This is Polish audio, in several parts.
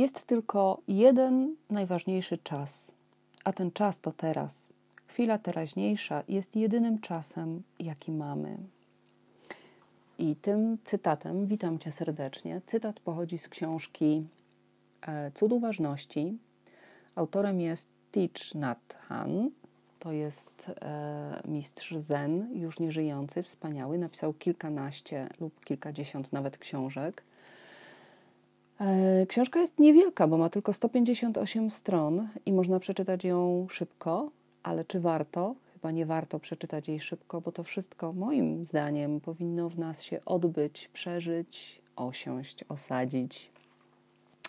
Jest tylko jeden najważniejszy czas, a ten czas to teraz. Chwila teraźniejsza jest jedynym czasem, jaki mamy. I tym cytatem witam Cię serdecznie. Cytat pochodzi z książki e, Cud Uważności. Autorem jest Thich Nhat Hanh. To jest e, mistrz zen, już nieżyjący, wspaniały. Napisał kilkanaście lub kilkadziesiąt nawet książek. E, książka jest niewielka, bo ma tylko 158 stron i można przeczytać ją szybko, ale czy warto? Chyba nie warto przeczytać jej szybko, bo to wszystko moim zdaniem powinno w nas się odbyć, przeżyć, osiąść, osadzić,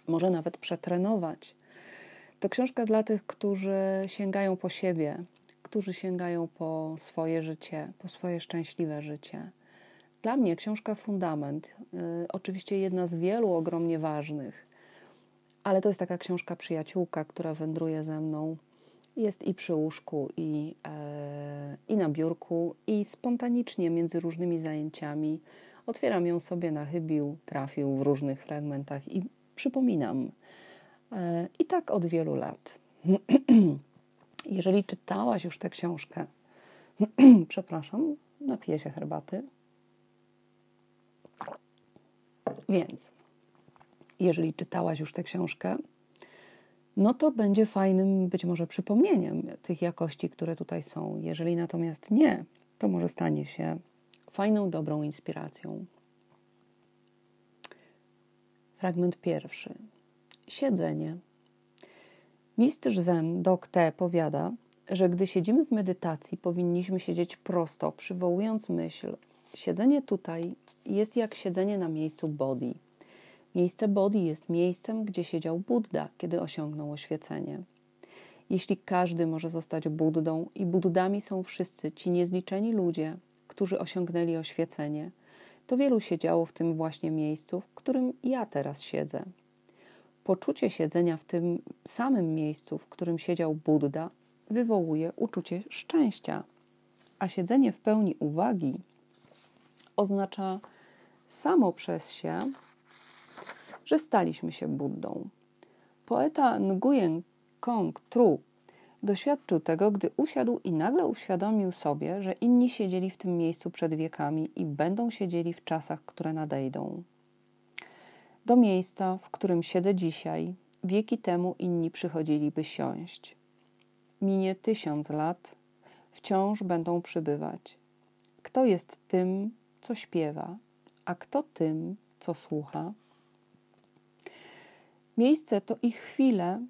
może nawet przetrenować. To książka dla tych, którzy sięgają po siebie, którzy sięgają po swoje życie, po swoje szczęśliwe życie. Dla mnie książka Fundament, y, oczywiście jedna z wielu ogromnie ważnych, ale to jest taka książka przyjaciółka, która wędruje ze mną. Jest i przy łóżku, i, e, i na biurku, i spontanicznie między różnymi zajęciami. Otwieram ją sobie na chybił, trafił w różnych fragmentach i przypominam. E, I tak od wielu lat. Jeżeli czytałaś już tę książkę, przepraszam, napiję się herbaty. Więc, jeżeli czytałaś już tę książkę, no to będzie fajnym być może przypomnieniem tych jakości, które tutaj są. Jeżeli natomiast nie, to może stanie się fajną, dobrą inspiracją. Fragment pierwszy. Siedzenie. Mistrz Zen Dok Te powiada, że gdy siedzimy w medytacji, powinniśmy siedzieć prosto, przywołując myśl. Siedzenie tutaj jest jak siedzenie na miejscu Bodhi. Miejsce Bodhi jest miejscem, gdzie siedział Buddha, kiedy osiągnął oświecenie. Jeśli każdy może zostać Buddą i Buddami są wszyscy ci niezliczeni ludzie, którzy osiągnęli oświecenie, to wielu siedziało w tym właśnie miejscu, w którym ja teraz siedzę. Poczucie siedzenia w tym samym miejscu, w którym siedział Buddha, wywołuje uczucie szczęścia, a siedzenie w pełni uwagi oznacza samo przez się, że staliśmy się Buddą. Poeta Nguyen Kong Tru doświadczył tego, gdy usiadł i nagle uświadomił sobie, że inni siedzieli w tym miejscu przed wiekami i będą siedzieli w czasach, które nadejdą. Do miejsca, w którym siedzę dzisiaj, wieki temu inni przychodziliby siąść. Minie tysiąc lat, wciąż będą przybywać. Kto jest tym, co śpiewa, a kto tym, co słucha? Miejsce to i chwile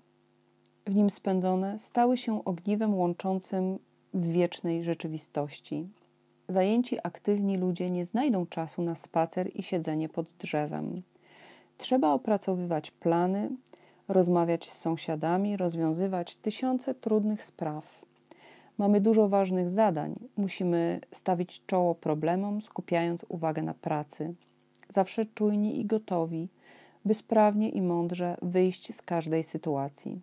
w nim spędzone stały się ogniwem łączącym w wiecznej rzeczywistości. Zajęci aktywni ludzie nie znajdą czasu na spacer i siedzenie pod drzewem. Trzeba opracowywać plany, rozmawiać z sąsiadami, rozwiązywać tysiące trudnych spraw. Mamy dużo ważnych zadań. Musimy stawić czoło problemom, skupiając uwagę na pracy. Zawsze czujni i gotowi, by sprawnie i mądrze wyjść z każdej sytuacji.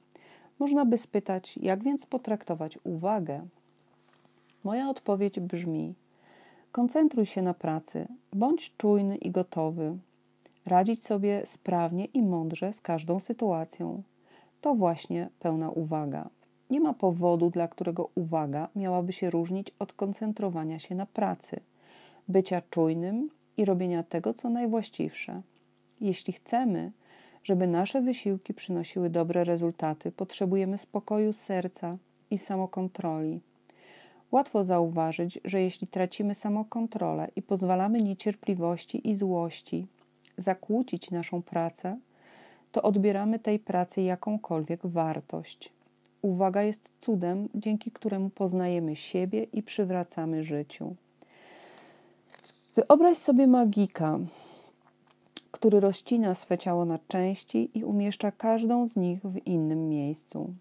Można by spytać, jak więc potraktować uwagę? Moja odpowiedź brzmi: koncentruj się na pracy, bądź czujny i gotowy, radzić sobie sprawnie i mądrze z każdą sytuacją. To właśnie pełna uwaga. Nie ma powodu, dla którego uwaga miałaby się różnić od koncentrowania się na pracy, bycia czujnym i robienia tego, co najwłaściwsze. Jeśli chcemy, żeby nasze wysiłki przynosiły dobre rezultaty, potrzebujemy spokoju serca i samokontroli. Łatwo zauważyć, że jeśli tracimy samokontrolę i pozwalamy niecierpliwości i złości zakłócić naszą pracę, to odbieramy tej pracy jakąkolwiek wartość. Uwaga jest cudem, dzięki któremu poznajemy siebie i przywracamy życiu. Wyobraź sobie magika, który rozcina swe ciało na części i umieszcza każdą z nich w innym miejscu.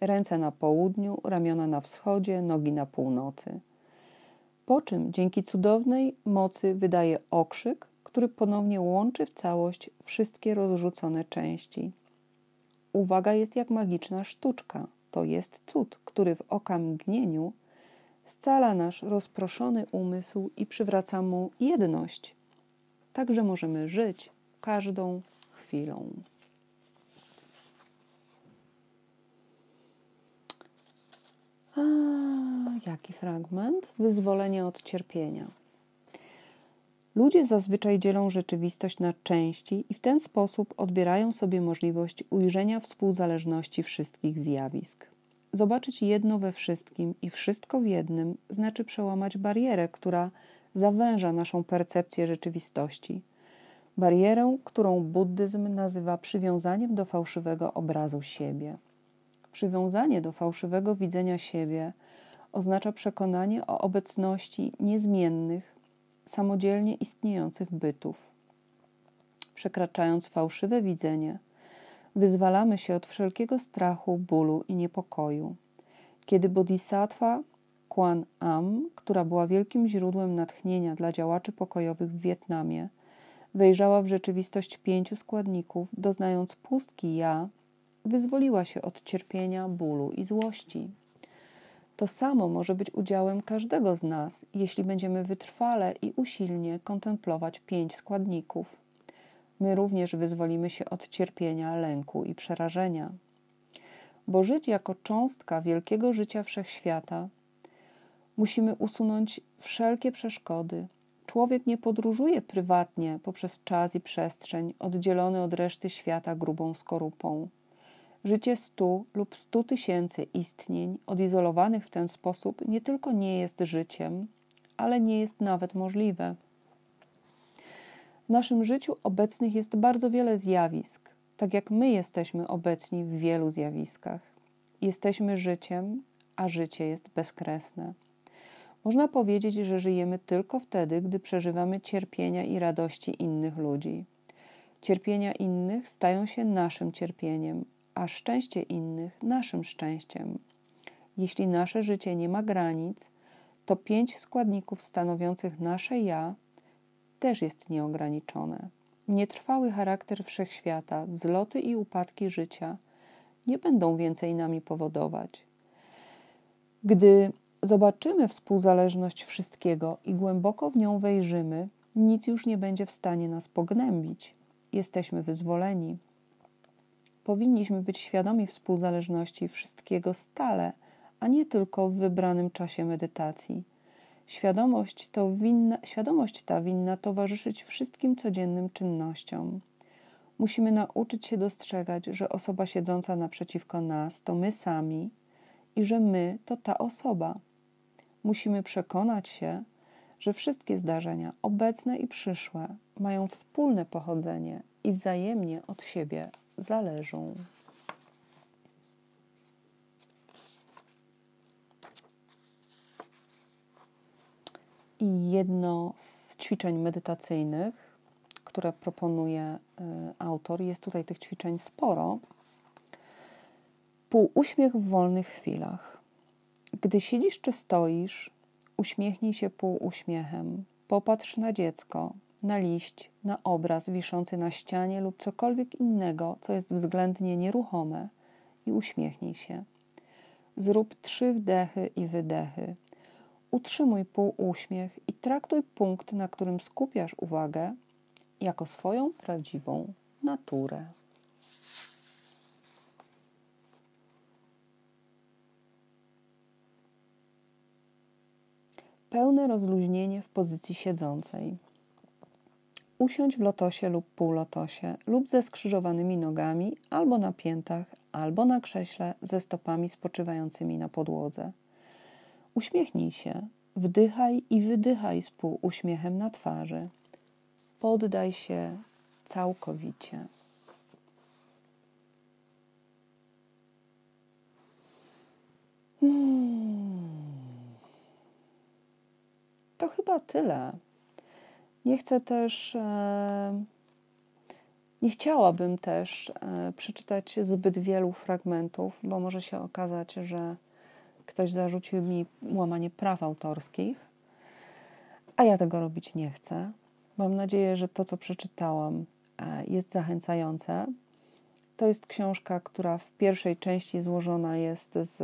Ręce na południu, ramiona na wschodzie, nogi na północy. Po czym dzięki cudownej mocy wydaje okrzyk, który ponownie łączy w całość wszystkie rozrzucone części. Uwaga jest jak magiczna sztuczka. To jest cud, który w okamgnieniu scala nasz rozproszony umysł i przywraca mu jedność. Także możemy żyć każdą chwilą. A, jaki fragment? Wyzwolenie od cierpienia. Ludzie zazwyczaj dzielą rzeczywistość na części i w ten sposób odbierają sobie możliwość ujrzenia współzależności wszystkich zjawisk. Zobaczyć jedno we wszystkim i wszystko w jednym znaczy przełamać barierę, która zawęża naszą percepcję rzeczywistości. Barierę, którą buddyzm nazywa przywiązaniem do fałszywego obrazu siebie. Przywiązanie do fałszywego widzenia siebie oznacza przekonanie o obecności niezmiennych, samodzielnie istniejących bytów. Przekraczając fałszywe widzenie, wyzwalamy się od wszelkiego strachu, bólu i niepokoju. Kiedy bodhisattva Kwan Am, która była wielkim źródłem natchnienia dla działaczy pokojowych w Wietnamie, wejrzała w rzeczywistość pięciu składników, doznając pustki ja, wyzwoliła się od cierpienia, bólu i złości. To samo może być udziałem każdego z nas, jeśli będziemy wytrwale i usilnie kontemplować pięć składników. My również wyzwolimy się od cierpienia, lęku i przerażenia. Bo żyć jako cząstka wielkiego życia wszechświata, musimy usunąć wszelkie przeszkody. Człowiek nie podróżuje prywatnie poprzez czas i przestrzeń, oddzielony od reszty świata grubą skorupą. Życie stu lub stu tysięcy istnień odizolowanych w ten sposób nie tylko nie jest życiem, ale nie jest nawet możliwe. W naszym życiu obecnych jest bardzo wiele zjawisk, tak jak my jesteśmy obecni w wielu zjawiskach. Jesteśmy życiem, a życie jest bezkresne. Można powiedzieć, że żyjemy tylko wtedy, gdy przeżywamy cierpienia i radości innych ludzi. Cierpienia innych stają się naszym cierpieniem, a szczęście innych naszym szczęściem. Jeśli nasze życie nie ma granic, to pięć składników stanowiących nasze ja też jest nieograniczone. Nietrwały charakter wszechświata, wzloty i upadki życia nie będą więcej nami powodować. Gdy zobaczymy współzależność wszystkiego i głęboko w nią wejrzymy, nic już nie będzie w stanie nas pognębić. Jesteśmy wyzwoleni. Powinniśmy być świadomi współzależności wszystkiego stale, a nie tylko w wybranym czasie medytacji. Świadomość, to winna, świadomość ta winna towarzyszyć wszystkim codziennym czynnościom. Musimy nauczyć się dostrzegać, że osoba siedząca naprzeciwko nas to my sami i że my to ta osoba. Musimy przekonać się, że wszystkie zdarzenia, obecne i przyszłe, mają wspólne pochodzenie i wzajemnie od siebie zależą. I jedno z ćwiczeń medytacyjnych, które proponuje y, autor, jest tutaj tych ćwiczeń sporo. Półuśmiech w wolnych chwilach. Gdy siedzisz czy stoisz, uśmiechnij się półuśmiechem. Popatrz na dziecko, na liść, na obraz wiszący na ścianie lub cokolwiek innego, co jest względnie nieruchome i uśmiechnij się. Zrób trzy wdechy i wydechy. Utrzymuj półuśmiech i traktuj punkt, na którym skupiasz uwagę, jako swoją prawdziwą naturę. Pełne rozluźnienie w pozycji siedzącej. Usiądź w lotosie lub półlotosie, lub ze skrzyżowanymi nogami, albo na piętach, albo na krześle ze stopami spoczywającymi na podłodze. Uśmiechnij się, wdychaj i wydychaj z półuśmiechem na twarzy. Poddaj się całkowicie. Hmm. To chyba tyle. Nie chcę też, e, nie chciałabym też e, przeczytać zbyt wielu fragmentów, bo może się okazać, że ktoś zarzucił mi łamanie praw autorskich, a ja tego robić nie chcę. Mam nadzieję, że to, co przeczytałam, e, jest zachęcające. To jest książka, która w pierwszej części złożona jest z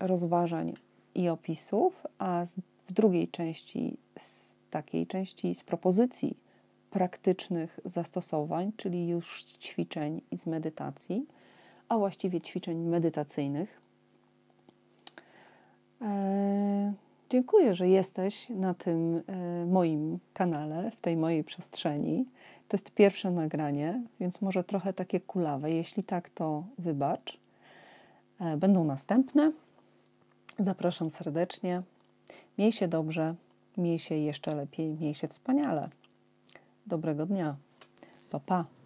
rozważań i opisów, a w drugiej części z takiej części z propozycji praktycznych zastosowań, czyli już z ćwiczeń i z medytacji, a właściwie ćwiczeń medytacyjnych. E, Dziękuję, że jesteś na tym e, moim kanale, w tej mojej przestrzeni. To jest pierwsze nagranie, więc może trochę takie kulawe. Jeśli tak, to wybacz. E, będą następne. Zapraszam serdecznie. Miej się dobrze, miej się jeszcze lepiej, miej się wspaniale. Dobrego dnia. Pa, pa.